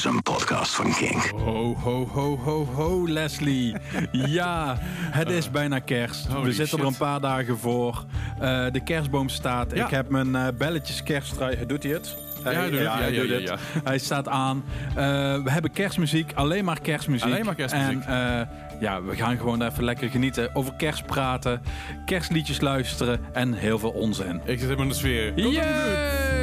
is een podcast van Kink. Ho, ho, ho, ho, ho, Leslie. Ja, het is bijna kerst. We zitten er een paar dagen voor. Eh, de kerstboom staat. Ja. Ik heb mijn eh, belletjes kersttrui. Doet hij het? hij doet het. Ja, hij ja, doet het. Hij staat aan. Eh, we hebben kerstmuziek. Alleen maar kerstmuziek. Alleen maar kerstmuziek. En ja, we gaan gewoon even lekker genieten. Over kerst praten. Kerstliedjes luisteren. En heel veel onzin. Ik zit helemaal in de sfeer. Helemaal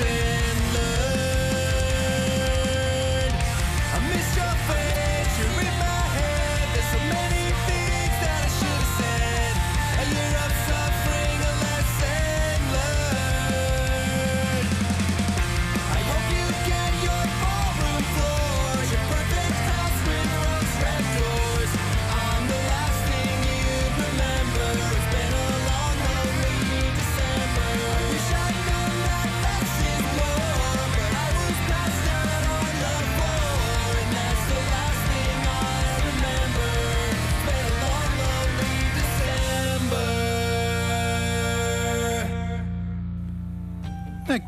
a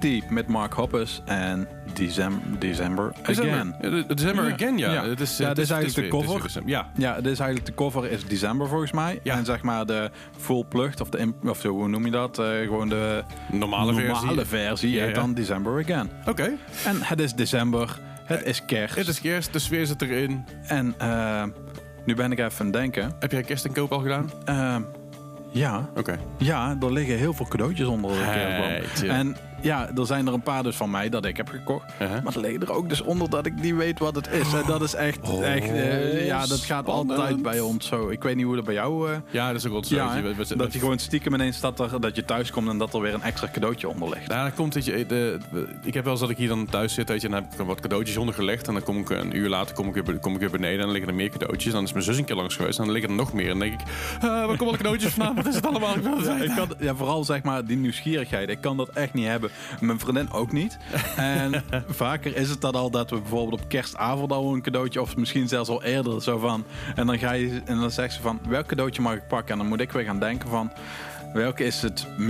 Deep met Mark Hoppus en December, December Again. December. Again, ja. Ja. Het is, Ja, het dit is het eigenlijk de cover. december. Ja. Ja, dit is eigenlijk de cover is December volgens mij. Ja. En zeg maar de full plugged, of, de, of zo, hoe noem je dat? Eh, gewoon de Normale versie. normale versie Ja, ja. dan December Again. Oké. En het is december, het is kerst. Het is kerst, de sfeer zit erin. En eh, nu ben ik even aan het denken. Heb jij kerst en koop al gedaan? Eh, ja, Oké. ja, er liggen heel veel cadeautjes onder de kerstboom. En ja, er zijn er een paar dus van mij dat ik heb gekocht. Uh-huh. Maar er liggen er ook dus onder dat ik niet weet wat het is. En dat is echt, Oh, echt eh, ja, dat gaat spannend. altijd bij ons zo. Ik weet niet hoe dat bij jou... eh, Ja, dat is ook wel zo. ja, dat je gewoon stiekem ineens dat, er, dat je thuis komt en dat er weer een extra cadeautje onder ligt. Nou, dat komt, weet je, de, de- ik heb wel eens dat ik hier dan thuis zit, weet je, en dan heb ik wat cadeautjes ondergelegd. En dan kom ik een uur later kom ik weer, kom ik weer beneden en dan liggen er meer cadeautjes. Dan is mijn zus een keer langs geweest en dan liggen er nog meer. En dan denk ik, waar komen alle cadeautjes vandaan? Wat is het allemaal? Ja, ik kan, ja, vooral zeg maar die nieuwsgierigheid. Ik kan dat echt niet hebben. Mijn vriendin ook niet. En vaker is het dan al dat we bijvoorbeeld op kerstavond al een cadeautje... of misschien zelfs al eerder zo van... en dan, ga je, en dan zegt ze van, welk cadeautje mag ik pakken? En dan moet ik weer gaan denken van... Welke is het Ja,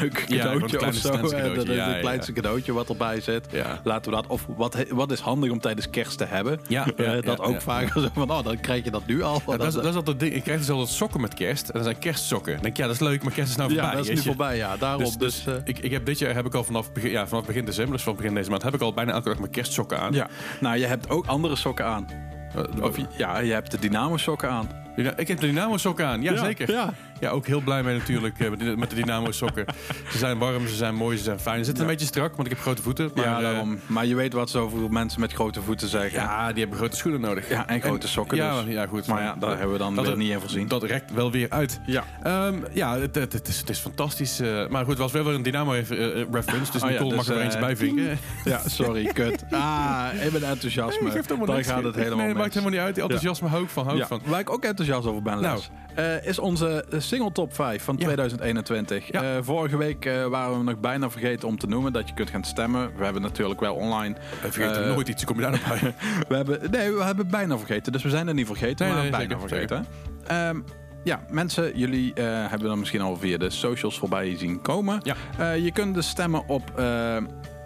het cadeautje of zo? Ja, het ja, kleinste cadeautje wat erbij zit. Ja. Laten we dat. Of wat, wat is handig om tijdens kerst te hebben? Ja, Eh, ja, dat ja, ook ja. vaker zo van, oh, dan krijg je dat nu al. Ja, dat, is, dat is altijd ding. Ik krijg dus altijd sokken met kerst. En dat zijn kerstsokken. Dan denk ik, ja, dat is leuk, maar kerst is nou Ja, voorbij. dat is nu voorbij, ja. Daarom. Dus, Dus, dus eh, ik, ik heb dit jaar heb ik al vanaf begin, ja, vanaf begin december, dus vanaf begin deze maand, heb ik al bijna elke dag mijn kerstsokken aan. ja. Nou, je hebt ook andere sokken aan. Eh, Of, ja, je hebt de Dynamo sokken aan. Ja, ik heb de Dynamo sokken aan, ja, zeker. Ja. Ja, ook heel blij mee natuurlijk eh, met de- Dynamo sokken. ze zijn warm, ze zijn mooi, ze zijn fijn. Ze zitten een beetje strak, want ik heb grote voeten. Maar, ja, eh, daarom. Maar je weet wat zoveel mensen met grote voeten zeggen. ja, die hebben grote schoenen nodig. Ja, en grote sokken Ja, dus. ja, goed. Maar ja, daar hebben we dan dat, weer niet in voorzien. Dat rekt wel weer uit. Ja. Ehm, ja, het, het, het is, het is fantastisch. eh, maar goed, het was wel weer een Dynamo-reference. dus Oh ja, Nicole mag dus, er eentje eh, bij vinken. Ja, sorry, kut. Ah, ik ben enthousiasme. Nee, niks. gaat het helemaal Nee, maakt helemaal niet uit. Die enthousiasme hou ik van. Hou ik Ja, van. waar ik ook enthousiast over ben, Nou. Les, eh, is onze eh, single top 5 van Ja. 2021. Ja. Eh, vorige week waren we nog bijna vergeten om te noemen dat je kunt gaan stemmen. We hebben natuurlijk wel online. We vergeten nooit iets. Kom je daar nog bij? We hebben, nee, we hebben bijna vergeten. Dus we zijn er niet vergeten, Nee, maar nee, bijna zeker, vergeten. Ehm, ja, mensen, jullie hebben dan misschien al via de socials voorbij zien komen. Ja. Je kunt dus stemmen op eh,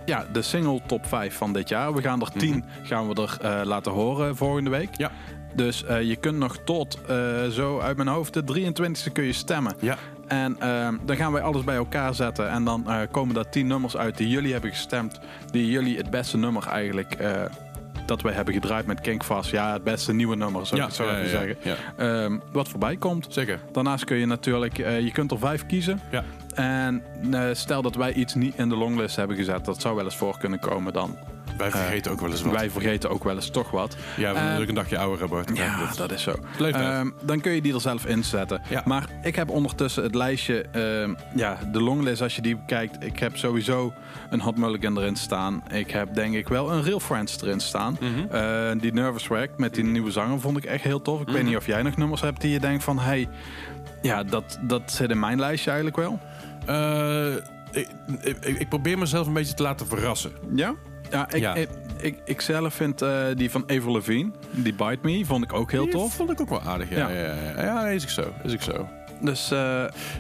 ja, de single top 5 van dit jaar. We gaan er 10 gaan we er laten horen volgende week. Mhm. Ja. Dus eh, je kunt nog tot eh, zo uit mijn hoofd de 23e kun je stemmen. Ja. En ehm, dan gaan wij alles bij elkaar zetten. En dan eh, komen daar 10 nummers uit die jullie hebben gestemd. Die jullie het beste nummer eigenlijk... dat wij hebben gedraaid met Kinkfast. Ja, het beste nieuwe nummer, zou ik het zo ja, ja, zeggen. Ja. Ehm, wat voorbij komt. Zeker. Daarnaast kun je natuurlijk... je kunt er vijf kiezen. Ja. En stel dat wij iets niet in de longlist hebben gezet. Dat zou wel eens voor kunnen komen dan. Wij vergeten ook wel eens wat. Wij vergeten ook wel eens toch wat. ja, we zijn Eh, natuurlijk een dagje ouder, Bart. Ja, dat is zo. Ehm, dan kun je die er zelf inzetten. Ja. Maar ik heb ondertussen het lijstje, ehm, ja, de longlist als je die bekijkt. Ik heb sowieso een Hot Mulligan erin staan. Ik heb denk ik wel een Real Friends erin staan. Mhm. Eh, die Nervous Wreck met die nieuwe zanger vond ik echt heel tof. Ik weet Mhm. niet of jij nog nummers hebt die je denkt van... Hey, ja, dat, dat zit in mijn lijstje eigenlijk wel. Eh, ik, ik, ik probeer mezelf een beetje te laten verrassen. Ja? Ja, ik, Ja. Ik, ik, ik zelf vind eh, die van Avril Lavigne, die Bite Me, vond ik ook heel Die tof. vond ik ook wel aardig. Ja, Ja. ja. Ja, ja. ja is ik zo. Is ik zo. Dus eh,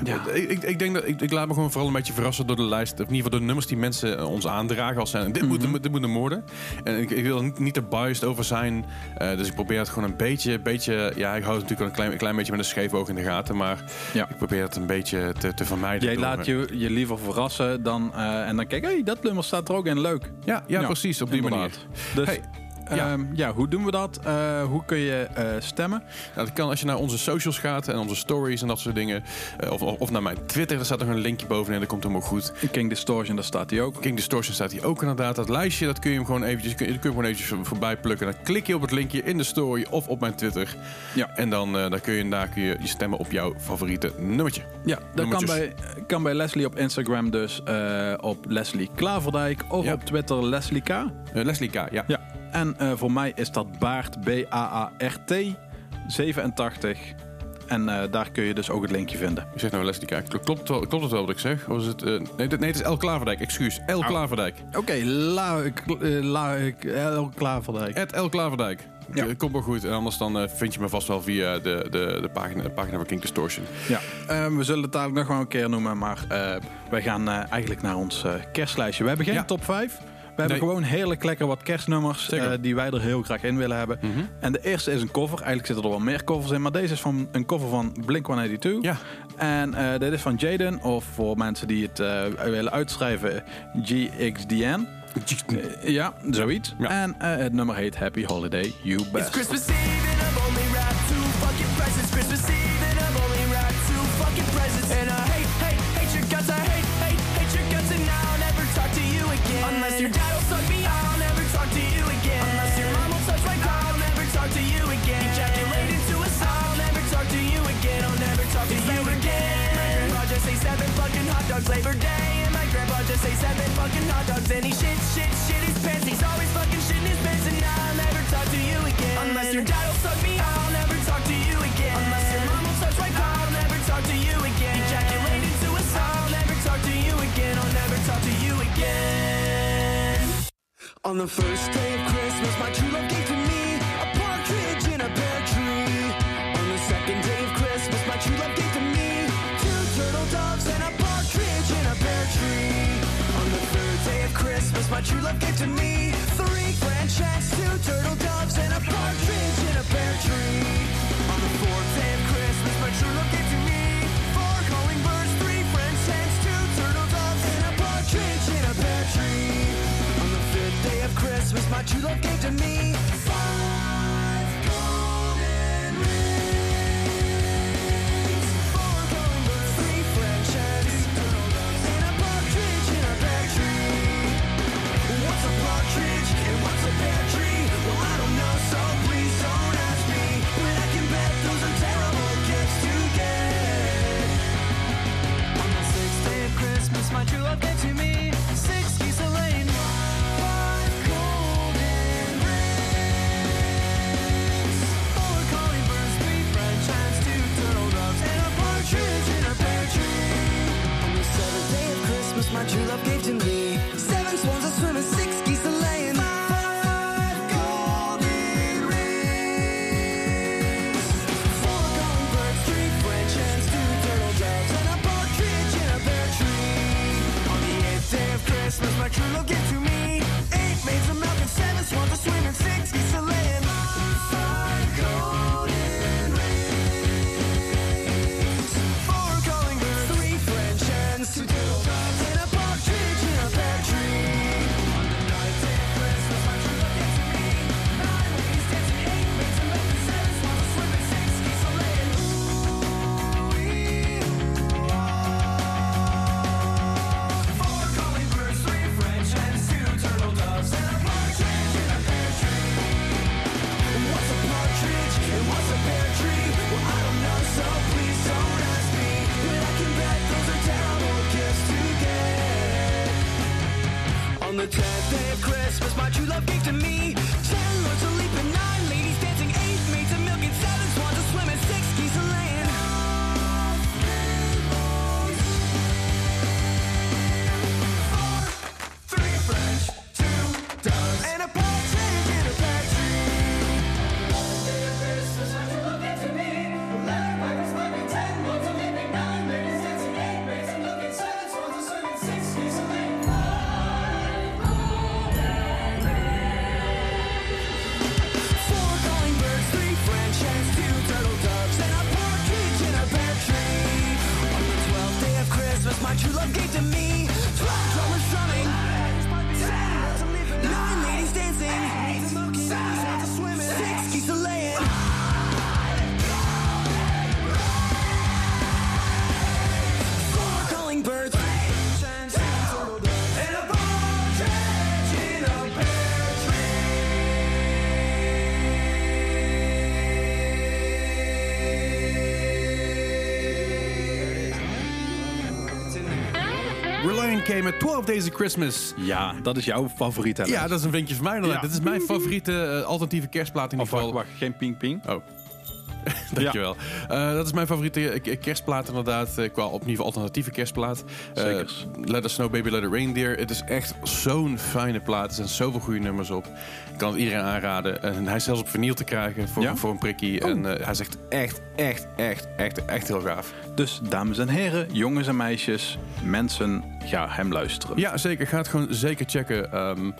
ja, Ik, ik, denk dat ik, ik laat me gewoon vooral een beetje verrassen door de lijst. Of in ieder geval door de nummers die mensen eh, ons aandragen. Als zijn, dit, Mhm. moet, dit moet een moorden. En ik, ik wil er niet, te biased over zijn. Eh, dus ik probeer het gewoon een beetje, beetje. Ja, ik hou het natuurlijk wel een klein, een klein beetje met een scheef oog in de gaten. Maar Ja. ik probeer het een beetje te, te vermijden. Jij door, laat je, je liever verrassen dan, en dan kijk, hey, dat nummer staat er ook in, leuk. Ja, ja, Ja, precies. Op die Inderdaad. manier. Dus Hey, ja. ja. ja, hoe doen we dat? Eh, hoe kun je eh, stemmen? Nou, dat kan als je naar onze socials gaat en onze stories en dat soort dingen. Eh, of, of, of naar mijn Twitter, daar staat er een linkje bovenin. Dat komt helemaal goed. King Distortion, daar staat hij ook. King Distortion staat hier ook inderdaad. Dat lijstje, dat kun je hem gewoon eventjes, kun je, kun je gewoon eventjes voor- voorbij plukken. Dan klik je op het linkje in de story of op mijn Twitter. Ja. En dan, dan kun je daar kun je, je stemmen op jouw favoriete nummertje. Ja, dat kan bij, kan bij Leslie op Instagram dus op Leslie Klaverdijk of Ja. op Twitter Leslie K. Leslie K, ja. Ja, en eh, voor mij is dat Baart B-A-A-R-T 87. En eh, daar kun je dus ook het linkje vinden. Ik zeg nou Leslie K. Klopt het wel, klopt het wel wat ik zeg? Of is het, eh, nee, dit- nee, het is El Klaverdijk. Excuus. El Oh. Klaverdijk. Oké, la, eh, la, la, Klaverdijk. Het El Klaverdijk. Ja. Komt wel goed. En anders dan vind je me vast wel via de, de, de, pagina, de pagina van King Distortion. Ja, we zullen het dadelijk nog wel een keer noemen, maar wij gaan eigenlijk naar ons kerstlijstje. We hebben geen Ja. top 5. We hebben Nee. gewoon heerlijk lekker wat kerstnummers eh, die wij er heel graag in willen hebben. Mhm. En de eerste is een cover. Eigenlijk zitten er wel meer covers in, maar deze is van een cover van Blink-182. Ja. En eh, dit is van Jaden, of voor mensen die het eh, willen uitschrijven, GXDN. Ja, zoiets. Ja. En eh, het nummer heet Happy Holiday, You It's Best. Christmas Eve talk to you again. Unless your mom will touch my car, I'll never talk to you again. Ejaculate into a song, I'll never talk to you again. I'll never talk to you again. My grandpa just ate seven fucking hot dogs Labor Day, and my grandpa just ate seven fucking hot dogs. And he shit, shit, shit his pants. He's always fucking shitting his pants, and I'll never talk to you again. Unless your dad will suck me, I'll never talk to you again. Unless your mom will touch my car, I'll never talk to you again. Ejaculate into a song, I'll never talk to you again. I'll never talk to you again. On the first day of Christmas, my true love gave to me a partridge in a pear tree. On the second day of Christmas, my true love gave to me two turtle doves and a partridge in a pear tree. On the third day of Christmas, my true love gave to me three French hens, two turtle doves, and a partridge in a pear tree. complicated to me. On the tenth day of Christmas, my true love gave to me Met 12 Days of Christmas. Ja, dat is jouw favoriet. Alex. Ja, dat is een vinkje van mij. Ja. Dit is mijn favoriete eh, alternatieve kerstplaat in Of ieder wacht, geval. wacht, geen ping ping. Oh. Dankjewel. Eh, dat is mijn favoriete eh, kerstplaat inderdaad. eh, qua opnieuw alternatieve kerstplaat. Zekers. Let Us Snow Baby Let It Reindeer. Het is echt zo'n fijne plaat. Er zijn zoveel goede nummers op. Ik kan het iedereen aanraden. En hij is zelfs op vinyl te krijgen voor, Ja? voor een prikkie. En eh, hij zegt echt, echt, echt, echt, echt heel gaaf. Dus dames en heren, jongens en meisjes, mensen, ga hem luisteren. Ja, zeker. Ga het gewoon zeker checken. Ehm,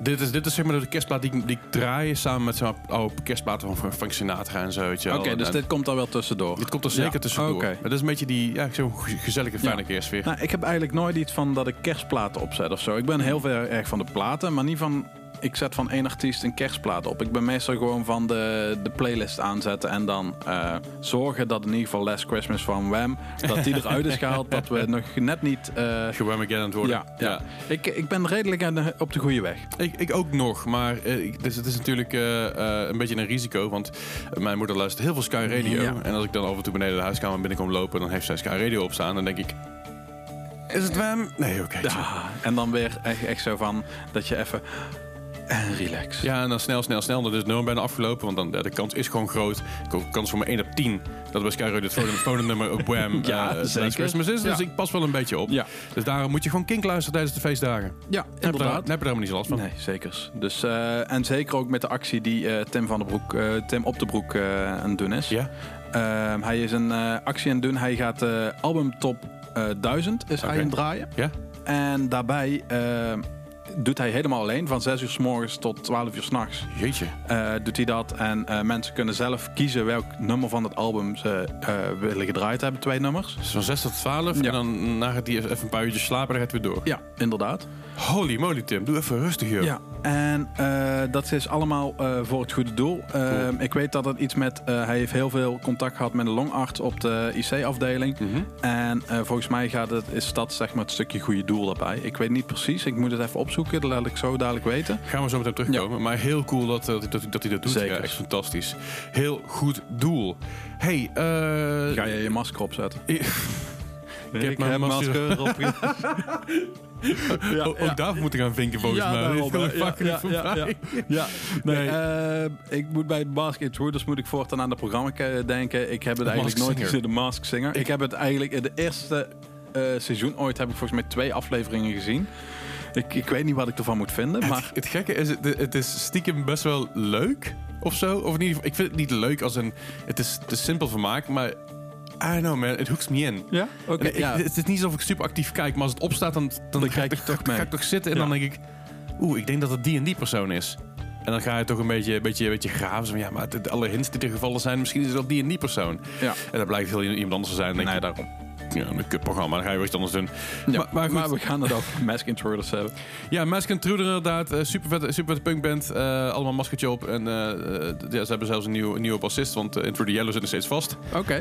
dit, is, dit is zeg maar de kerstplaat die, die ik draai samen met zo'n oude kerstplaten van Frank Sinatra en zo. Oké, dus En- dit komt er wel tussendoor. Dit komt er zeker Ja, tussendoor. oké. Het is een beetje die, ja, zo'n ge- gezellige, fijne Ja. kerstsfeer. Nou, ik heb eigenlijk nooit iets van dat ik kerstplaten opzet of zo. Ik ben heel erg van de platen, maar niet van ik zet van één artiest een kerstplaat op. Ik ben meestal gewoon van de, de playlist aanzetten en dan eh, zorgen dat in ieder geval Last Christmas van Wham, dat die eruit is gehaald, dat we nog net niet... aan het worden. ja, ja. Ik, ik ben redelijk aan op de goede weg. Ik, ik ook nog, maar eh, dus het is natuurlijk een beetje een risico. Want mijn moeder luistert heel veel Sky Radio. Ja. En als ik dan af en toe beneden de huiskamer binnenkom lopen, dan heeft zij Sky Radio opstaan. Dan denk ik, is het Wham? Nee, oké. Ja, en dan weer echt, echt zo van dat je even... En relax. Ja, en dan snel, snel, snel. Dat is nummer bijna afgelopen. Want dan, de kans is gewoon groot. De kans voor me 1 op 10 dat bij Sky Radio het volgende- nummer op Wham Ja, eh, zeker. Christmas is. Dus Ja. ik pas wel een beetje op. Ja. Dus daarom moet je gewoon kink luisteren tijdens de feestdagen. Ja, Dan heb je daar- inderdaad. heb je daar helemaal niet zo last van. Nee, zeker. Dus, eh, en zeker ook met de actie die eh, Tim van der Broek, Tim op de Broek aan het doen is. Ja? Ehm, hij is een actie aan het doen. Hij gaat de album top eh 1000 is hij aan het draaien. Ja? En daarbij ehm, doet hij helemaal alleen. Van 6 uur s morgens tot 12 uur s'nachts Jeetje. eh doet hij dat. En eh, mensen kunnen zelf kiezen welk nummer van het album ze eh, willen gedraaid hebben. Twee nummers. Dus van 6 tot 12. Ja. En dan na gaat hij even een paar uurtjes slapen en dan gaat hij weer door. Ja, inderdaad. Holy moly, Tim. Doe even rustig, joh. Ja, en eh, dat is allemaal eh, voor het goede doel. Ehm, Ik weet dat het iets met... eh, hij heeft heel veel contact gehad met een longarts op de IC-afdeling. Mhm. En volgens mij gaat het, is dat zeg maar het stukje goede doel daarbij. Ik weet niet precies. Ik moet het even opzoeken. Dat laat ik zo dadelijk weten. Gaan we zo meteen terugkomen. Maar heel cool dat, dat, dat, dat hij dat doet. Zeker. Ja, echt fantastisch. Heel goed doel. Hey, Ga je je masker opzetten? Ik heb mijn masker- op. ja, ook, ook daarvoor moeten gaan vinken volgens Ja, mij. daarom, Dat is fucking Ja, ja, voorbij. Ja, nee, Nee. eh, ik moet bij Mask Intruders moet ik voortaan aan de programma ke- denken. Ik heb het De eigenlijk nooit gezien, de Mask Singer. Ik, heb het eigenlijk in de eerste eh, seizoen ooit heb ik volgens mij twee afleveringen gezien. Ik, ik weet niet wat ik ervan moet vinden, maar Het, het gekke is, het, het is stiekem best wel leuk of zo. Of in ieder geval, ik vind het niet leuk als een... Het is te simpel vermaak, maar... I know man, het hooks me in. ja, oké, En ik- ja. Het is niet alsof ik super actief kijk, maar als het opstaat, dan, dan, Dan ga, ik kijk je toch, toch mee. ga ik toch zitten en Ja. dan denk ik... Oeh, ik denk dat het die en die persoon is. En dan ga je toch een beetje, een beetje, een beetje graven. Zo van, ja, maar alle hints die er gevallen zijn, misschien is het wel die en die persoon. ja. En dat blijkt heel iemand anders te zijn. Dan denk Nee, je, daarom. Ja, een kutprogramma, dan ga je weer iets anders doen. Ja, Maar, maar goed, we gaan het over Mask Intruders hebben. ja, Mask Intruder inderdaad. eh, super vette, super vette punkband. eh, allemaal maskertje op. En eh, eh, ja, ze hebben zelfs een, nieuw, een nieuwe bassist, want Intruder Yellow zit nog steeds vast. Oké.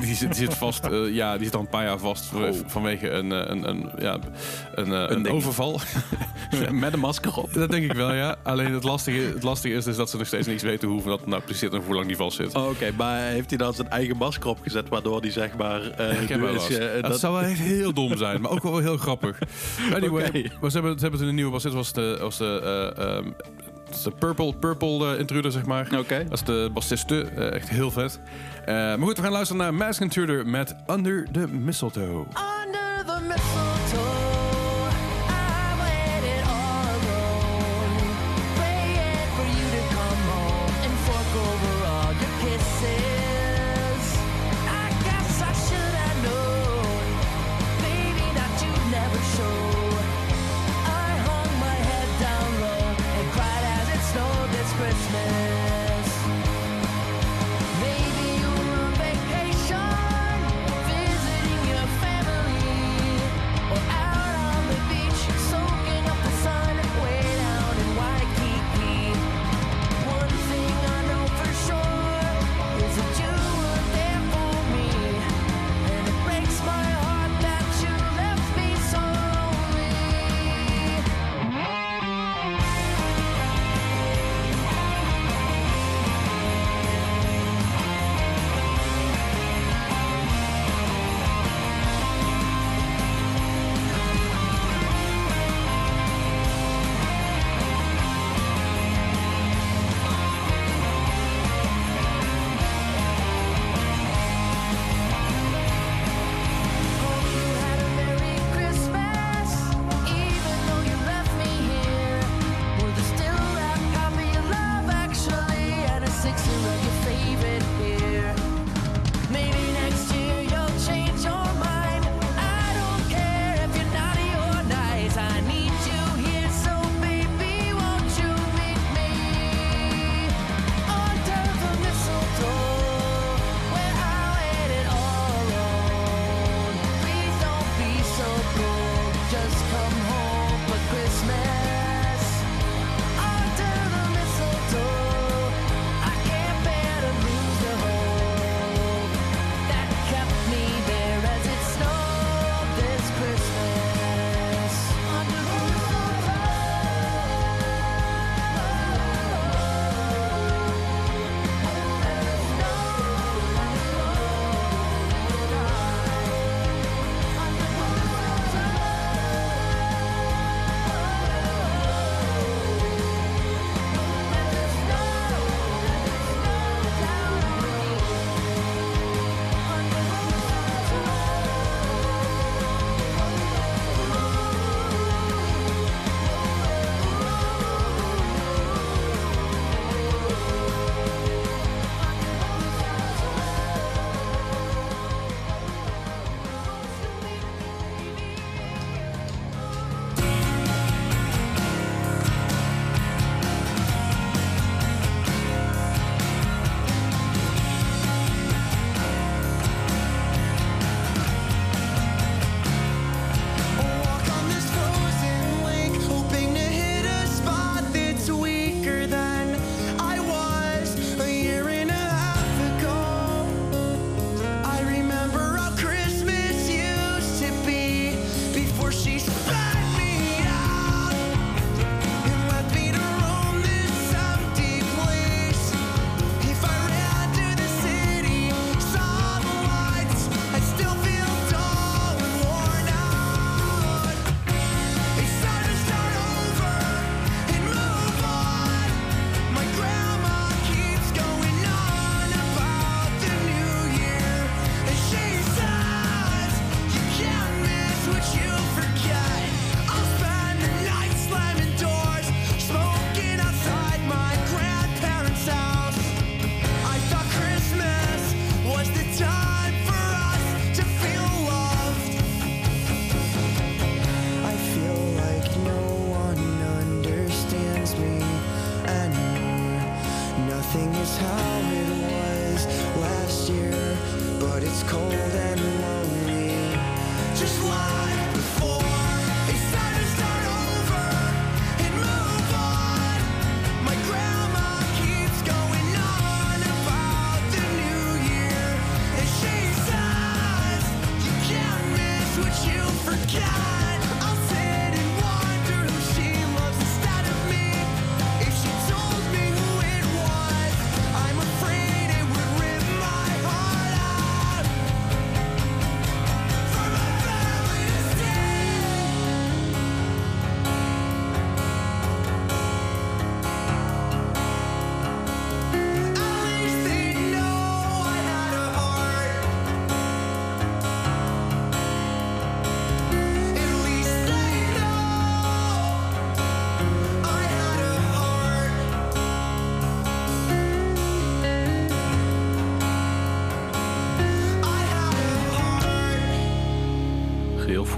die, zit, die zit vast, eh, ja, die zit al een paar jaar vast Oh. vanwege een, eh, een, een, ja, een, eh, overval. Met een masker op. dat denk ik wel, ja. Alleen het lastige, het lastige is dus dat ze nog steeds niks weten hoe dat nou precies zit en hoe lang die vast zit. Oh, Oké, maar heeft hij dan zijn eigen masker opgezet, waardoor hij zeg maar... eh, Eh, dat, dat- zou wel echt heel dom zijn, maar ook wel heel grappig. Anyway, maar ze hebben, ze hebben toen een nieuwe bassist, was de, was de, eh, ehm, dat is de Purple, Purple eh, Intruder, zeg maar. Oké. Dat is de bassiste, echt heel vet. Eh, maar goed, we gaan luisteren naar Mask Intruder met Under the Mistletoe. Under the mistletoe,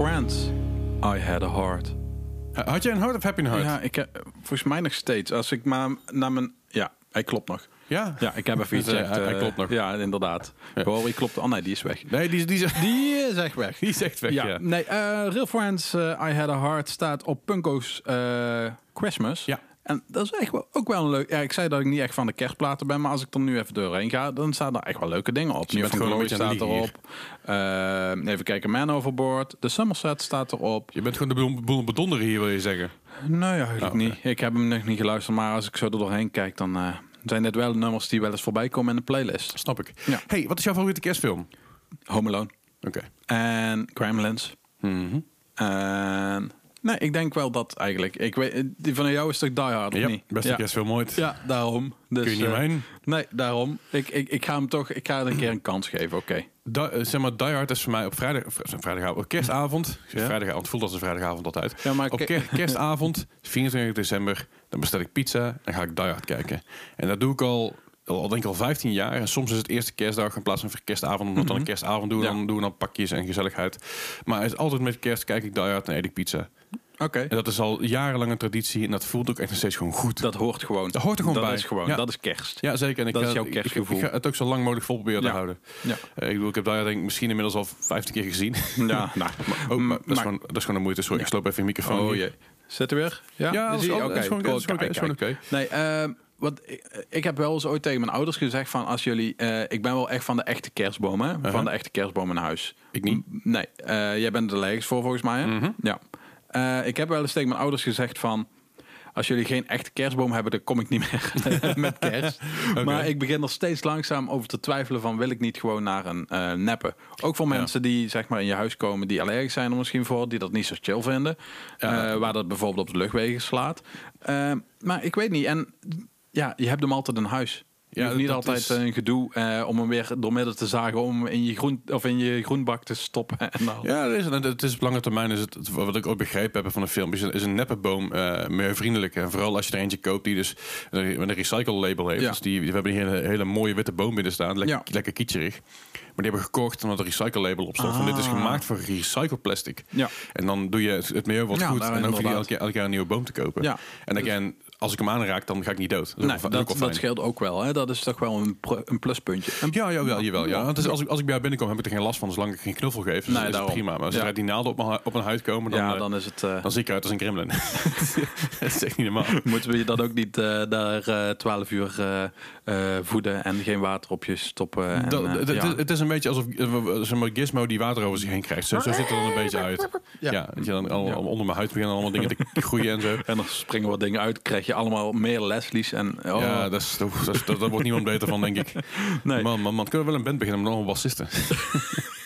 Friends. I had a heart. Had jij een hart of heb je een hart? Ja, ik heb, volgens mij nog steeds. Als ik maar naar mijn... Ja, hij klopt nog. Ja? Ja, ik heb even iets Dus, eh, gezegd. hij- hij eh, klopt nog. Ja, inderdaad. Ja. Hoor, ik klopt. Oh nee, die is weg. Nee, die, die, die, Die is echt weg. die is echt weg, ja. Ja, nee, eh, Real Friends, eh, I Had a Heart staat op Punko's eh, Christmas. Ja. En dat is echt wel, ook wel een leuk... Ja, ik zei dat ik niet echt van de kerstplaten ben, maar als ik er nu even doorheen ga, dan staan er echt wel leuke dingen op. van gewoon een Glory staat erop. Eh, even kijken, Man Overboard. De Somerset staat erop. Je bent gewoon de boel, boel bedonderen hier, wil je zeggen. Nee, eigenlijk Oh, niet. Ik heb hem nog niet geluisterd, maar als ik zo er doorheen kijk, dan eh, zijn dit wel nummers die wel eens voorbij komen in de playlist. Snap ik. Ja. hey, wat is jouw favoriete kerstfilm? Home Alone Oké. en Gremlins. Mhm. En nee, ik denk wel dat eigenlijk. Ik weet, die van jou is toch Die Hard, of Ja, niet? beste ja. kerstfilm ooit. Ja, daarom. Dus, Kun je niet eh, omheen. Nee, daarom. Ik, ik, ik ga hem toch, ik ga het een keer een kans geven, oké. Eh, zeg maar, Die Hard is voor mij op vrijdag, eh, vrijdagavond, kerstavond. Ja. Vrijdagavond voelt als een vrijdagavond altijd. Ja, maar op ke- ker- kerstavond, 24 december, dan bestel ik pizza en ga ik Die Hard kijken. En dat doe ik al, al denk ik al 15 jaar. En soms is het eerste kerstdag in plaats van kerstavond, omdat dan een kerstavond doen, Mhm. Ja. dan doen we dan pakjes en gezelligheid. Maar het is altijd met kerst kijk ik Die Hard en eet ik pizza. Oké. En dat is al jarenlang een traditie en dat voelt ook echt nog steeds gewoon goed. Dat hoort gewoon. Dat hoort er gewoon dat bij. Is gewoon, Ja. Dat is kerst. Ja, zeker. En ik Dat ga, is jouw kerstgevoel. Ik, ga het ook zo lang mogelijk vol proberen te houden. Ja. Eh, ik bedoel, ik heb daar denk ik misschien inmiddels al 15 keer gezien. Ja, nou. Oh, maar dat, is maar- gewoon, dat is gewoon een moeite. Sorry, ik sloop even je microfoon. Oh jee. Zit er weer? Ja, Ja, dat is, Zie je? al- dat is gewoon oké. Nee, ehm, wat, ik, ik heb wel eens ooit tegen mijn ouders gezegd van als jullie, eh, ik ben wel echt van de echte kerstboom, hè? Uh-huh. van de echte kerstboom in huis. Ik niet. M- Nee, eh, jij bent er allergisch voor volgens mij, hè? Mhm. Ja. Eh, ik heb wel eens tegen mijn ouders gezegd van als jullie geen echte kerstboom hebben, dan kom ik niet meer met kerst. Maar ik begin er steeds langzaam over te twijfelen van wil ik niet gewoon naar een eh neppen. Ook voor Ja. mensen die zeg maar in je huis komen die allergisch zijn er misschien voor, die dat niet zo chill vinden. Ja. Eh, waar dat bijvoorbeeld op de luchtwegen slaat. Maar ik weet niet. En ja, je hebt hem altijd in huis. Je Ja, niet altijd is- een gedoe eh, om hem weer doormidden te zagen, om in je, groen, of in je groenbak te stoppen. En dan, Ja, het is, het is op lange termijn is het, wat ik ook begrepen heb van de film, is een, is een neppenboom eh milieuvriendelijk. En vooral als je er eentje koopt die dus een, een recycle label heeft. Ja. Dus die, we hebben hier een hele, mooie witte boom binnen staan, lekker, Ja. lekker. Maar die hebben gekocht omdat er recycle label op stond. Van dit is Ah. gemaakt voor gerecycled plastic. Ja. En dan doe je het, het milieu wat Ja, goed en dan hoef je elk jaar een nieuwe boom te kopen. Ja. En again, als ik hem aanraak, dan ga ik niet dood. Dat Nee, ook, dat, ook dat scheelt ook wel. Hè? Dat is toch wel een, een pluspuntje. Een- Ja, jawel, jawel. Ja. Want dus als, ik, als ik bij jou binnenkom, heb ik er geen last van. Zolang ik geen knuffel geef, dus Nee, is het prima. Maar als Ja. er die naalden op mijn, op mijn huid komen, dan, ja, eh, dan is het. eh, dan zie ik eruit als een gremlin. dat is echt niet normaal. moeten we je dan ook niet eh, daar eh 12 uur eh, eh, voeden en geen water op je stoppen? En, Dat- het, ja. het- het is een beetje alsof zeg maar, Gizmo die water over zich heen krijgt. Zo, zo ziet het er dan een beetje uit. Ja, Ja. dat je dan al, Ja. al onder mijn huid beginnen allemaal dingen te groeien en zo. En dan springen wat dingen uit, krijg je allemaal meer Leslie's. En, oh, Ja, dat, is, dat, is- dat, daar wordt niemand beter van, denk ik. Nee. Man, man, man, kunnen we wel een band beginnen met allemaal bassisten?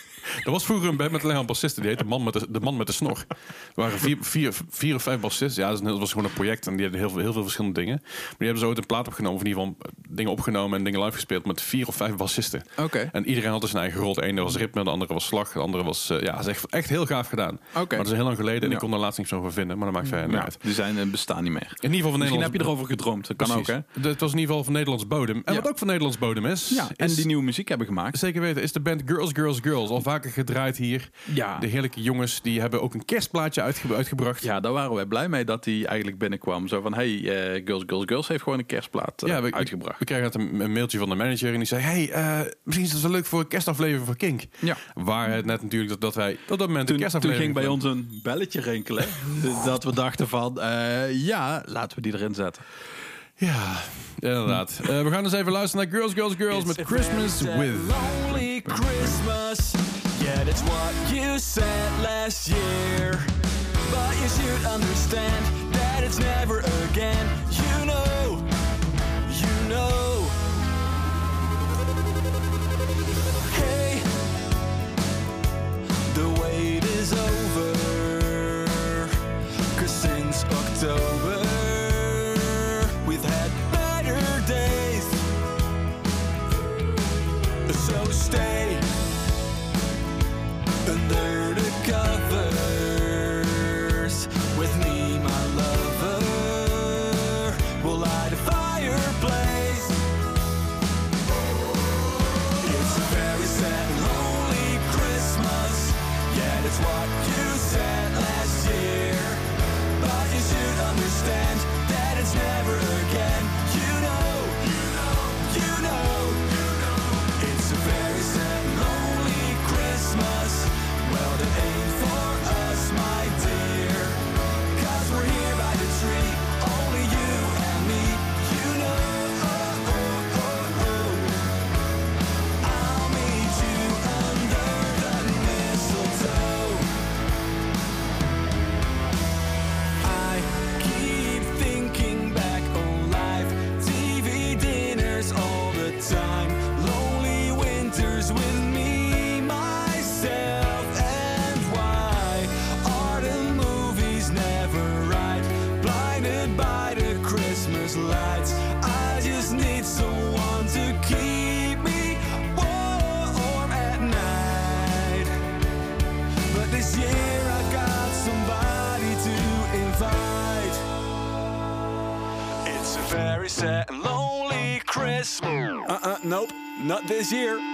Er was vroeger een band met alleen maar bassisten. Die heette man met de, de Man met de Snor. Er waren vier, vier, vier of vijf bassisten. Ja, dat was- dat was gewoon een project. En die hadden heel veel, heel veel verschillende dingen. Maar die hebben zo ooit een plaat opgenomen. Of in ieder geval dingen opgenomen en dingen live gespeeld. Met vier of vijf bassisten. Oké. En iedereen had dus zijn eigen rol. De ene was ritme, de andere was slag. De andere was... eh, ja, dat is echt, echt heel gaaf gedaan. Maar dat is heel lang geleden. En Ja. ik kon er laatst niks van vinden. Maar dat maakt verder niet uit. die zijn en bestaan niet meer. In ieder geval van Misschien Nederlands... heb je erover gedroomd. Dat kan ook, hè? Het was in ieder geval van Nederlands bodem. En Ja. wat ook van Nederlands bodem is... Ja, en is- die nieuwe muziek hebben gemaakt. Zeker weten, is de band Girls, Girls, Girls. Al vaak vaker gedraaid hier. Ja. De heerlijke jongens, die hebben ook een kerstplaatje uitge- uitgebracht. Ja, daar waren wij blij mee dat hij eigenlijk binnenkwam. Zo van, hey, eh, Girls, Girls, Girls heeft gewoon een kerstplaat eh, Ja, we, uitgebracht. We kregen net een, een mailtje van de manager en die zei: Hey, eh, misschien is het wel leuk voor een kerstaflevering van Kink. Ja. Waar het net natuurlijk dat, dat wij op dat moment een Toen, toen kerstaflevering ging bij van- ons een belletje rinkelen. dat we dachten van, eh, ja, laten we die erin zetten. Ja, inderdaad. Eh, we gaan eens even luisteren naar Girls, Girls, Girls met Christmas with. lonely Christmas. Yeah, that's what you said last year. But you should understand that it's never again. You know, you know. Hey, the wait is over. I just need someone to keep me warm at night. But this year I got somebody to invite. It's a very sad and lonely Christmas. Uh uh, nope, not this year.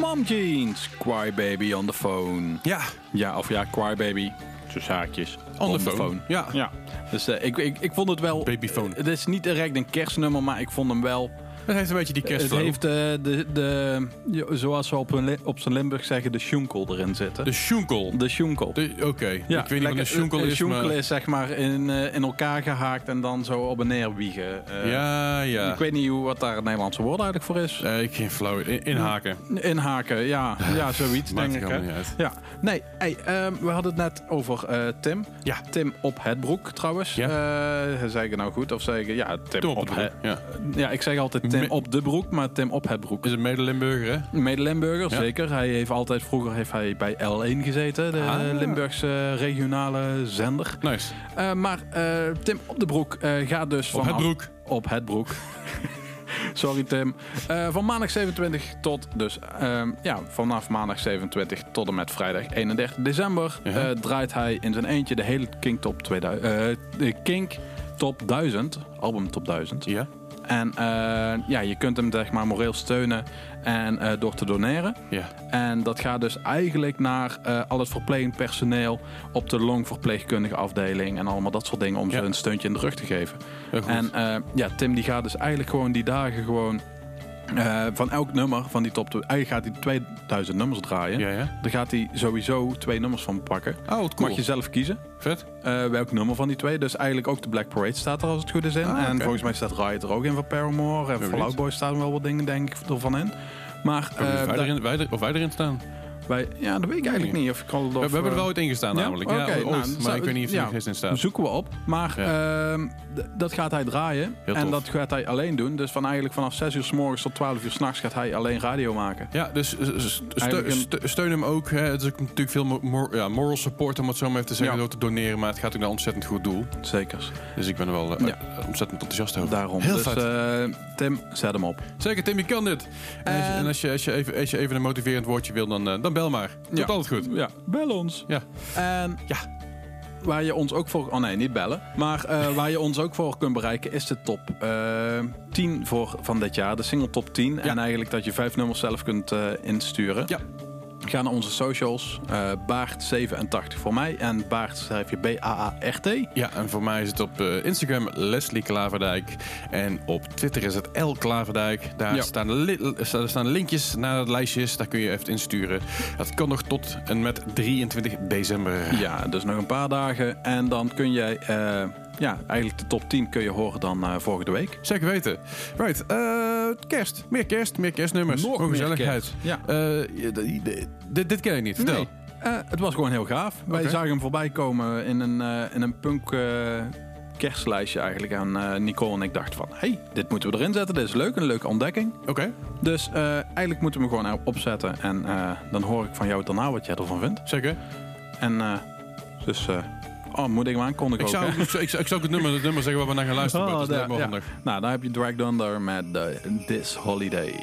Mom Jeans, Cry Baby on the phone. Ja, Ja, of ja, Cry Baby, tussen haakjes, On the phone. Ja. ja. Dus eh, ik, ik, ik vond het wel... Babyphone. Het is niet direct een kerstnummer, maar ik vond hem wel... het heeft een beetje die Het kerstflow. heeft eh, de, de, ja, zoals we op, op zijn Limburg zeggen, de schoenkel erin zitten. De schoenkel. De schoenkel. De- Oké, ik weet niet wat een schoenkel een is, schoenkel maar... is zeg maar in, eh, in elkaar gehaakt en dan zo op en neer wiegen. Eh, Ja, ja. Ik weet niet hoe, wat daar het Nederlandse woord eigenlijk voor is. Eh, ik geen flauw. In- Inhaken. Inhaken, ja, ja zoiets denk ik. helemaal hè. niet uit. Ja, nee, hey, ehm, we hadden het net over eh, Tim. Ja. Tim op het broek trouwens. Ja. Zeg ik het nou goed of zeg ik ja Tim, op, op de broek, het. ja. Ja, ik zeg altijd Tim Me- op de broek, maar Tim op het broek. Is het mede-Limburger, hè? Mede Limburger, Ja. zeker. Hij heeft altijd, vroeger heeft hij bij L1 gezeten, de Ah. Limburgse regionale zender. Nice. Eh, maar eh, Tim op de broek eh, gaat dus Op het broek. Op het broek. Sorry Tim. Van maandag 27 tot dus ehm, ja, vanaf maandag 27 tot en met vrijdag 31 december draait hij in zijn eentje de hele King Top 2000, eh, de King Top 1000, album Top 1000. Ja. En eh, ja, je kunt hem zeg maar moreel steunen en eh, door te doneren. Ja. En dat gaat dus eigenlijk naar eh, al het verplegend personeel op de longverpleegkundige afdeling en allemaal dat soort dingen om Ja. ze een steuntje in de rug te geven. En ja, Tim die gaat dus eigenlijk gewoon die dagen gewoon eh, van elk nummer van die top. Eigenlijk gaat hij 2000 nummers draaien. ja, ja. Dan gaat hij sowieso twee nummers van pakken. Oh, cool. Mag je zelf kiezen Vet. eh, welk nummer van die twee. Dus eigenlijk ook de Black Parade staat er als het goed is in. Ah, en volgens mij staat Riot er ook in van Paramore. En Fall Out. Boy staan wel wat dingen denk ik ervan in. Maar Kan eh, wij daar- erin, wij er- of wij erin staan? Ja, dat weet ik eigenlijk niet. Of ik al, We, we hebben er wel ooit in gestaan ja? namelijk. Ja, ooit, nou, maar zou- ik weet niet of er ja, eens in staat. zoeken we op. Maar Ja. ehm, dat gaat hij draaien. Heel en tof. dat gaat hij alleen doen. Dus van eigenlijk vanaf 6 uur s morgens tot 12 uur s'nachts gaat hij alleen radio maken. Ja, dus eh, een- steun hem ook. Hè. Het is ook natuurlijk veel mor- ja, moral support, om het zo maar even te zeggen, door te doneren. Maar het gaat ook naar een ontzettend goed doel. Zeker. Dus ik ben er wel eh, eh, ontzettend enthousiast over. Daarom. Heel dus eh, Tim, zet hem op. Zeker, Tim, je kan dit. En, als je, En- als, je, als, je even, als je even een motiverend woordje wil, dan, eh, dan bel maar. Komt Ja. altijd goed. Ja, bel ons. Ja. En Ja. waar je ons ook voor... Oh nee, niet bellen. Maar eh, waar je ons ook voor kunt bereiken is de top eh 10 voor, van dit jaar. De single top 10. En eigenlijk dat je vijf nummers zelf kunt eh, insturen. Ja. Ga naar onze socials. eh Baart87 voor mij. En Baart schrijf je B-A-A-R-T. Ja, en voor mij is het op eh, Instagram Leslie Klaverdijk. En op Twitter is het L Klaverdijk. Daar Ja. staan, staan linkjes naar de lijstjes. Daar kun je even insturen. Dat kan nog tot en met 23 december. Ja, dus nog een paar dagen. En dan kun jij... eh, ja, eigenlijk de top 10 kun je horen dan eh, volgende week. Zeker weten. Right, eh, kerst. Meer kerst, meer kerstnummers. Nog meer gezelligheid. kerst. Ja. Eh, dit, dit ken ik niet. Vertel. Nee. Het was gewoon heel gaaf. Wij zagen hem voorbij komen in een, in een punk eh, kerstlijstje eigenlijk. En eh, Nicole en ik dachten van, hey, dit moeten we erin zetten. Dit is leuk, een leuke ontdekking. Oké, Dus eigenlijk moeten we hem gewoon opzetten. En dan hoor ik van jou daarna wat jij ervan vindt. zeker. En eh, dus, oh, moet ik hem aankondigen Ik ook, zou, ik, zou, ik zou het nummer, het nummer zeggen waar we naar gaan luisteren. Oh, dat ja. Nou, daar heb je Drag Thunder met eh, This Holiday.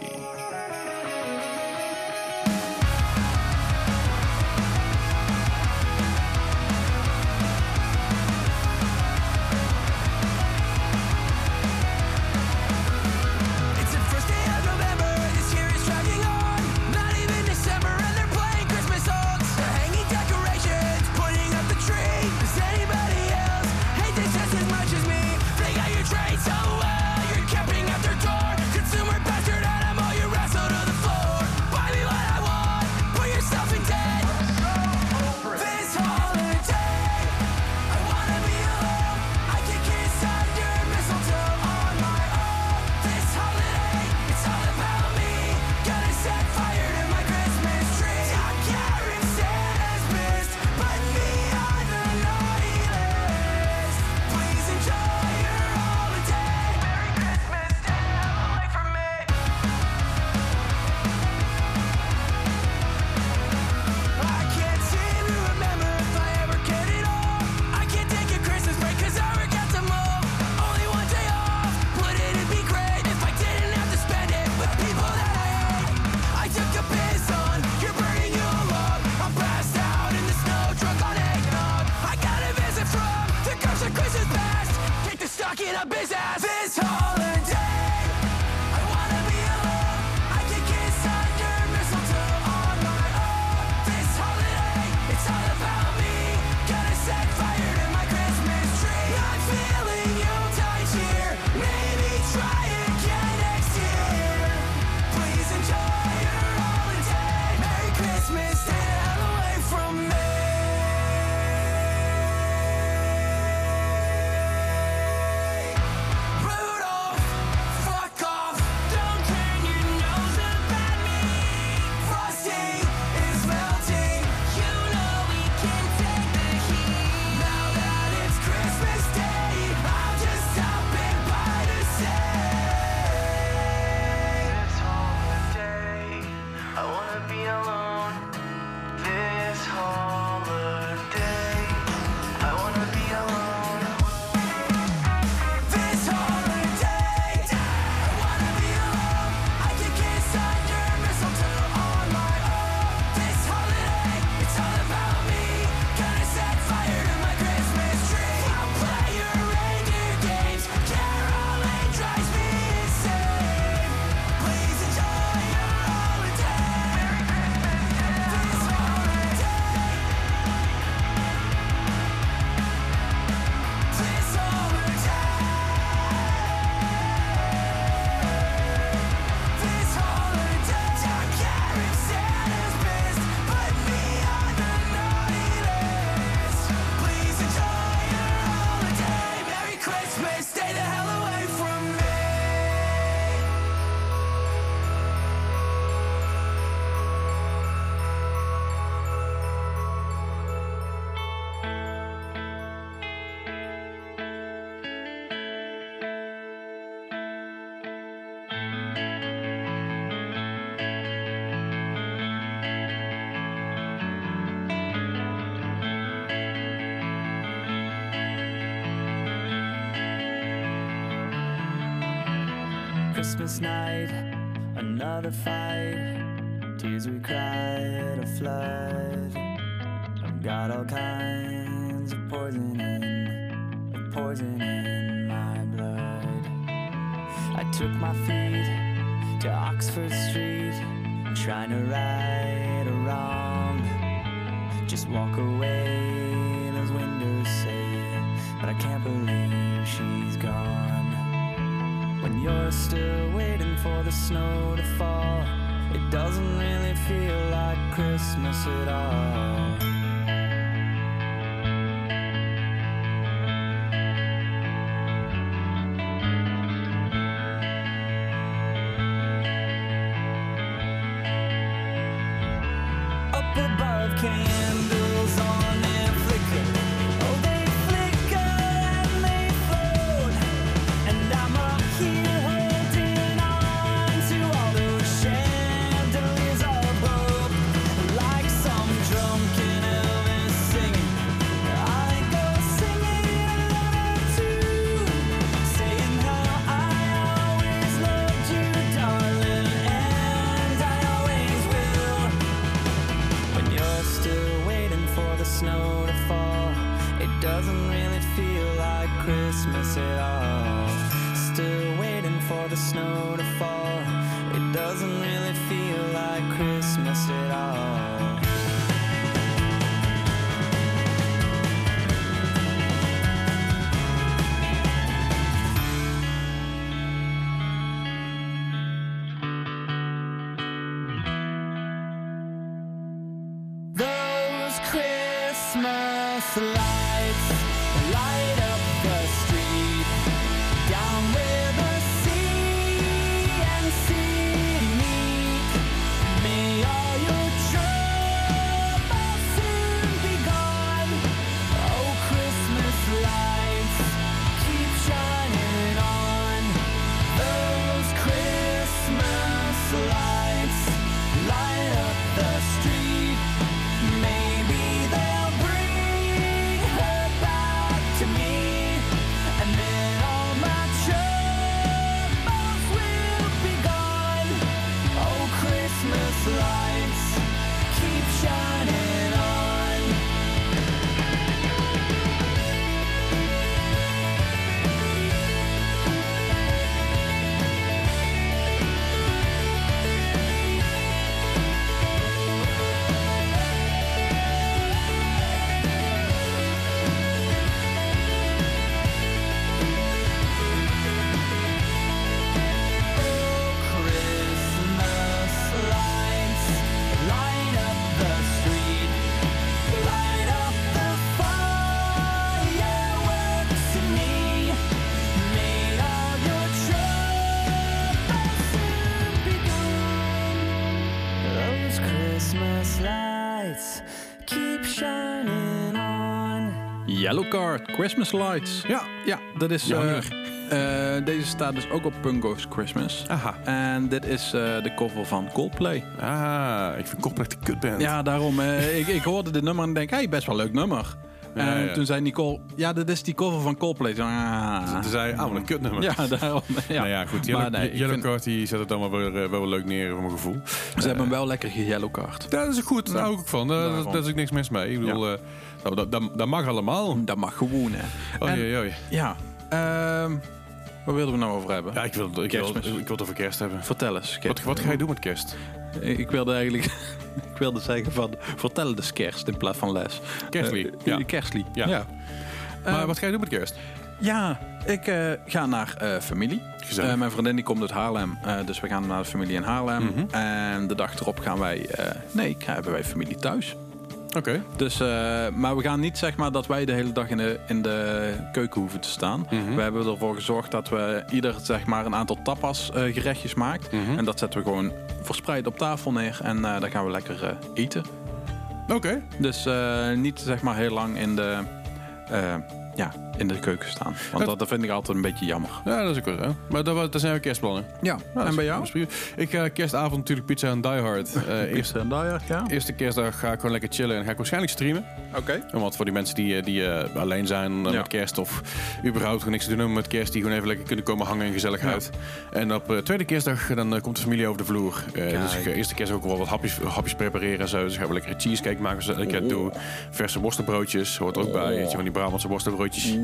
Christmas night, another fight. Tears we cried, a flood. I've got all kinds of poison in, of poison in my blood. I took my feet to Oxford Street, trying to right a wrong. Just walk away, those windows say, but I can't believe she's gone. When you're still waiting for the snow to fall, it doesn't really feel like Christmas at all. Christmas Christmas Lights. Ja. Ja, dat is... Eh, deze staat dus ook op Pungo's Christmas. Aha. En dit is eh, de cover van Coldplay. Ah, ik vind Coldplay de kutband. Ja, daarom. ik, ik hoorde dit nummer en denk, hey, best wel leuk nummer. Ja, en ja. toen zei Nicole, ja, dit is die cover van Coldplay. Toen, ah. Toen zei ah, wat een kutnummer. Ja, daarom. Ja. Nou ja, goed. Yellow, Maar nee, Yellow vind- Card die zet het dan wel weer, wel weer leuk neer voor mijn gevoel. Ze hebben hem wel lekker ge-yellow card. Ja, dat is goed. Daar hou ik ook van. Daar, daar is ook niks mis mee. Ik bedoel, nou, dat, dat, dat mag allemaal. Dat mag gewoon, hè. Oh, jee. Ja, ehm, waar wilden we nou over hebben? Ja, ik wil, ik, wil, ik wil het over kerst hebben. Vertel eens. Wat, wat ga je doen met kerst? Ik wilde eigenlijk... ik wilde zeggen van... Vertel dus kerst in plaats van les. Kerstlied, Eh, ja. Kerstlied, Ja. ja. Maar Eh, wat ga je doen met kerst? Ja, ik eh, ga naar eh, familie. Eh, mijn vriendin die komt uit Haarlem. eh, dus we gaan naar de familie in Haarlem. Mhm. En de dag erop gaan wij... eh, nee, hebben wij familie thuis. Oké. Dus, eh, maar we gaan niet zeg maar dat wij de hele dag in de, in de keuken hoeven te staan. Mhm. We hebben ervoor gezorgd dat we ieder zeg maar een aantal tapas eh, gerechtjes maakt. Mhm. En dat zetten we gewoon verspreid op tafel neer. En eh dan gaan we lekker eten. Oké. Dus niet zeg maar heel lang in de, ja, in de keuken staan. Want dat, dat vind ik altijd een beetje jammer. Ja, dat is ook wel zo. Maar dat, dat zijn we kerstplannen. Ja, Nou, en bij jou? Ik ga kerstavond natuurlijk pizza en Die Hard. Eh, eerst, Eerste en ja. eerste kerstdag ga ik gewoon lekker chillen en ga ik waarschijnlijk streamen. Oké. Want voor die mensen die, eh, die eh, alleen zijn eh, Ja. met kerst of überhaupt gewoon niks te doen hebben met kerst, die gewoon even lekker kunnen komen hangen in gezelligheid. En op eh, tweede kerstdag dan eh, komt de familie over de vloer. Eh, dus ik ga eerste kerst ook wel wat hapjes, hapjes prepareren en zo. Dus ik ga wel lekker cheesecake maken zoals ik doe. Verse worstenbroodjes hoort er ook bij. Weet je, van die Brabantse worstenbroodjes.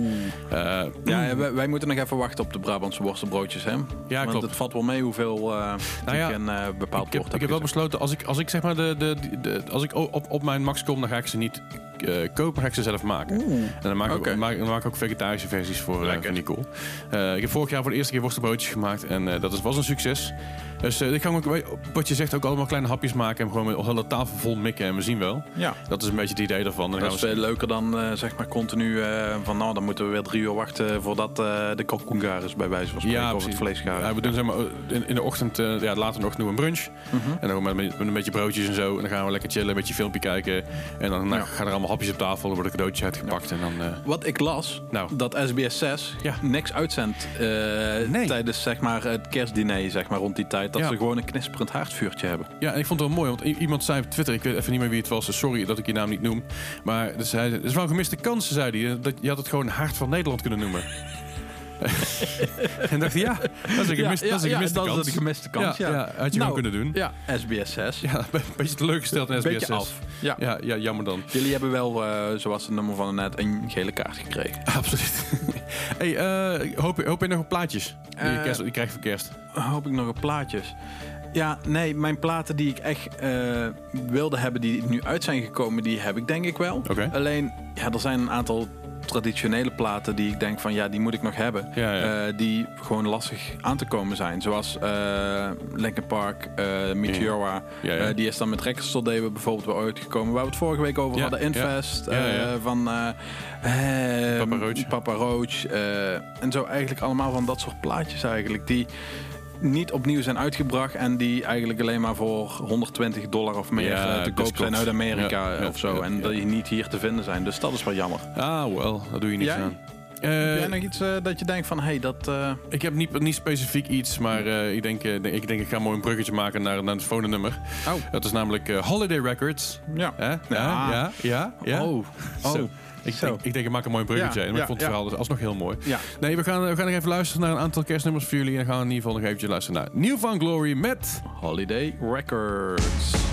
Eh, Ja, wij, wij moeten nog even wachten op de Brabantse worstenbroodjes, hè? Ja, Want klopt. het valt wel mee hoeveel uh, Nou ja, een eh, bepaald ik heb, ik heb wel besloten, als ik, als ik zeg maar de, de, de, de- als ik op, op mijn max kom, dan ga ik ze niet eh, kopen, ga ik ze zelf maken. En dan maak, ik, maak, dan maak ik ook vegetarische versies voor, eh Lekker. voor Nicole. Eh, ik heb vorig jaar voor de eerste keer worstenbroodjes gemaakt en eh, dat is, was een succes. Dus eh, ik ga ook, wat je zegt, ook allemaal kleine hapjes maken en gewoon met een hele tafel vol mikken en we zien wel. Ja. Dat is een beetje het idee daarvan. En dan Dat is we veel leuker dan eh, zeg maar continu eh, van nou dan moeten we weer drie uur wachten voordat eh, de kalkoen gaar is bij wijze van spreken Ja, of het vlees gaar. Ja, we doen zeg maar in, in de ochtend, eh, ja, later doen we een brunch. Mhm. En dan met, met een beetje broodjes en zo. En dan gaan we lekker chillen, een beetje filmpje kijken. En dan nou, Ja. gaan er allemaal hapjes op tafel, er worden cadeautjes uitgepakt. En dan, eh, Wat ik las, Nou. dat SBS 6 Ja. niks uitzendt eh, Nee. tijdens zeg maar, het kerstdiner zeg maar, rond die tijd. Dat Ja. ze gewoon een knisperend haardvuurtje hebben. ja, en ik vond het wel mooi, want iemand zei op Twitter, ik weet even niet meer wie het was, sorry dat ik je naam niet noem. Maar dus hij, het is wel een gemiste kans, zei hij. Dat, je had het gewoon Hart van Nederland kunnen noemen. en dacht ja, dat is een gemiste, dat is een gemiste dat kans. is een gemiste kans. Ja, Ja, ja, had je Nou, kunnen doen. Ja, SBS 6. Ja, een beetje teleurgesteld in SBS Beetje 6. af. Ja. Ja, ja, jammer dan. Jullie hebben wel, eh, zoals het nummer van net, een gele kaart gekregen. Absoluut. hey, eh, hoop, hoop je nog op plaatjes die je, Eh, kerst, die krijgt voor kerst? Hoop ik nog op plaatjes. Ja, nee, mijn platen die ik echt eh, wilde hebben, die nu uit zijn gekomen, die heb ik denk ik wel. Oké. Alleen, ja, er zijn een aantal traditionele platen die ik denk van ja, die moet ik nog hebben. Ja, ja. Eh, die gewoon lastig aan te komen zijn. Zoals Linkin Park, eh Meteora. Ja, die is dan met Record Store Day bijvoorbeeld wel uitgekomen. Waar we het vorige week over hadden. Infest. van Papa Roach. Papa Roach. en zo eigenlijk allemaal van dat soort plaatjes eigenlijk. Die niet opnieuw zijn uitgebracht. En die eigenlijk alleen maar voor 120 dollar of meer Ja, eh, te dat koop zijn uit Amerika Ja, eh, of zo. en dat die niet hier te vinden zijn. Dus dat is wel jammer. Ah, wel, daar doe je Jij? aan. Heb Eh, jij nog iets eh, dat je denkt van, hé, hey, dat... eh, ik heb niet, niet specifiek iets, maar eh, ik, denk, ik denk ik ga mooi een bruggetje maken naar, naar het volgende nummer. Oh. Dat is namelijk eh, Holiday Records. ja. Hè? Ja, Ja. ja. Oh, oh. Zo. Ik, Zo. ik, ik denk ik maak een mooi bruggetje. Ja, en ik ja, vond het ja. verhaal dus alsnog heel mooi. Ja. Nee, we gaan, we gaan nog even luisteren naar een aantal kerstnummers voor jullie. En dan gaan we in ieder geval nog eventjes luisteren naar New Found Glory met... Holiday Records.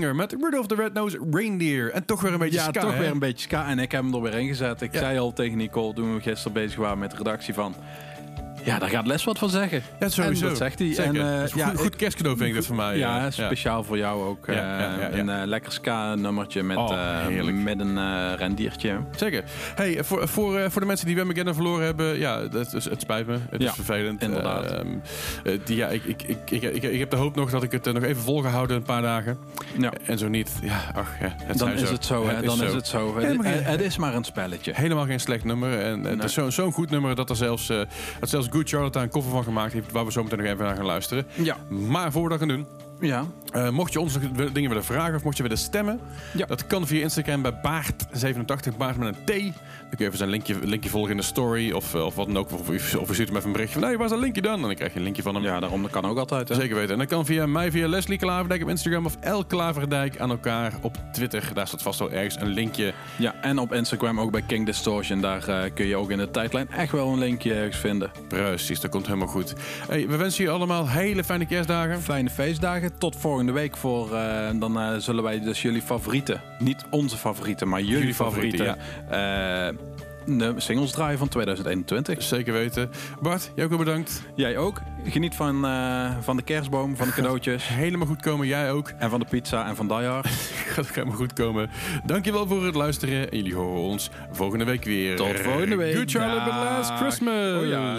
Met Rudolph the Red-Nosed Reindeer. En toch weer een beetje Ja, ska, toch hè? weer een beetje ska. En ik heb hem er weer ingezet. Ik Ja. zei al tegen Nicole toen we gisteren bezig waren met de redactie van... Ja, daar gaat Les wat van zeggen. Ja, sowieso. En dat zegt hij. Zeker. En, eh, ja, goed, goed kerstcadeau vind ik dat voor mij. Ja, eh, speciaal voor jou ook. Ja, eh, ja, ja, ja. Een lekker ska-nummertje met, Oh, met een rendiertje. Zeker. Hey, voor, voor, voor de mensen die Wem verloren hebben, ja, dat is, het spijt me. Het Ja, is vervelend. inderdaad. Eh, ehm, eh, die, ja, ik, ik, ik, ik, ik, heb de hoop nog dat ik het nog even volgehouden een paar dagen. Ja. En zo niet, ja, ach, ja, het Dan is het zo, hè? Dan is het zo. Het, het- het is maar een spelletje. Helemaal geen slecht nummer. En het is zo- zo'n goed nummer dat er zelfs, dat zelfs Good Charlotte daar een koffer van gemaakt heeft, waar we zo meteen nog even naar gaan luisteren. Ja. Maar voor we dat gaan doen, Ja. eh, mocht je ons nog dingen willen vragen of mocht je willen stemmen, Ja. dat kan via Instagram bij Baart87, Baart met een T. Dan kun je even zijn linkje, linkje volgen in de story of, eh, of wat dan ook. Of, of, of je stuurt hem even een berichtje van, hey, waar is dat linkje dan? En dan krijg je een linkje van hem. ja, daarom dat kan ook altijd. Hè? Zeker weten. En dat kan via mij, via Leslie Klaverdijk op Instagram of L Klaverdijk aan elkaar op Twitter. Daar staat vast wel ergens een linkje. Ja, en op Instagram ook bij King Distortion. Daar eh, kun je ook in de tijdlijn echt wel een linkje ergens vinden. Precies, dat komt helemaal goed. Hey, we wensen je allemaal hele fijne kerstdagen. Fijne feestdagen. Tot volgende week voor. eh, dan eh, zullen wij dus jullie favorieten. Niet onze favorieten, maar jullie, Jullie favorieten, favorieten. eh, de singles draaien van 2021. Zeker weten. Bart, jij ook wel bedankt. Jij ook. Geniet van, van de kerstboom, van de cadeautjes. Helemaal goed komen, jij ook. En van de pizza en van Die Hard. Gaat ook helemaal goed komen. Dankjewel voor het luisteren. En jullie horen ons volgende week weer. Tot volgende week. Good Charlotte with Last. Christmas. Oh ja.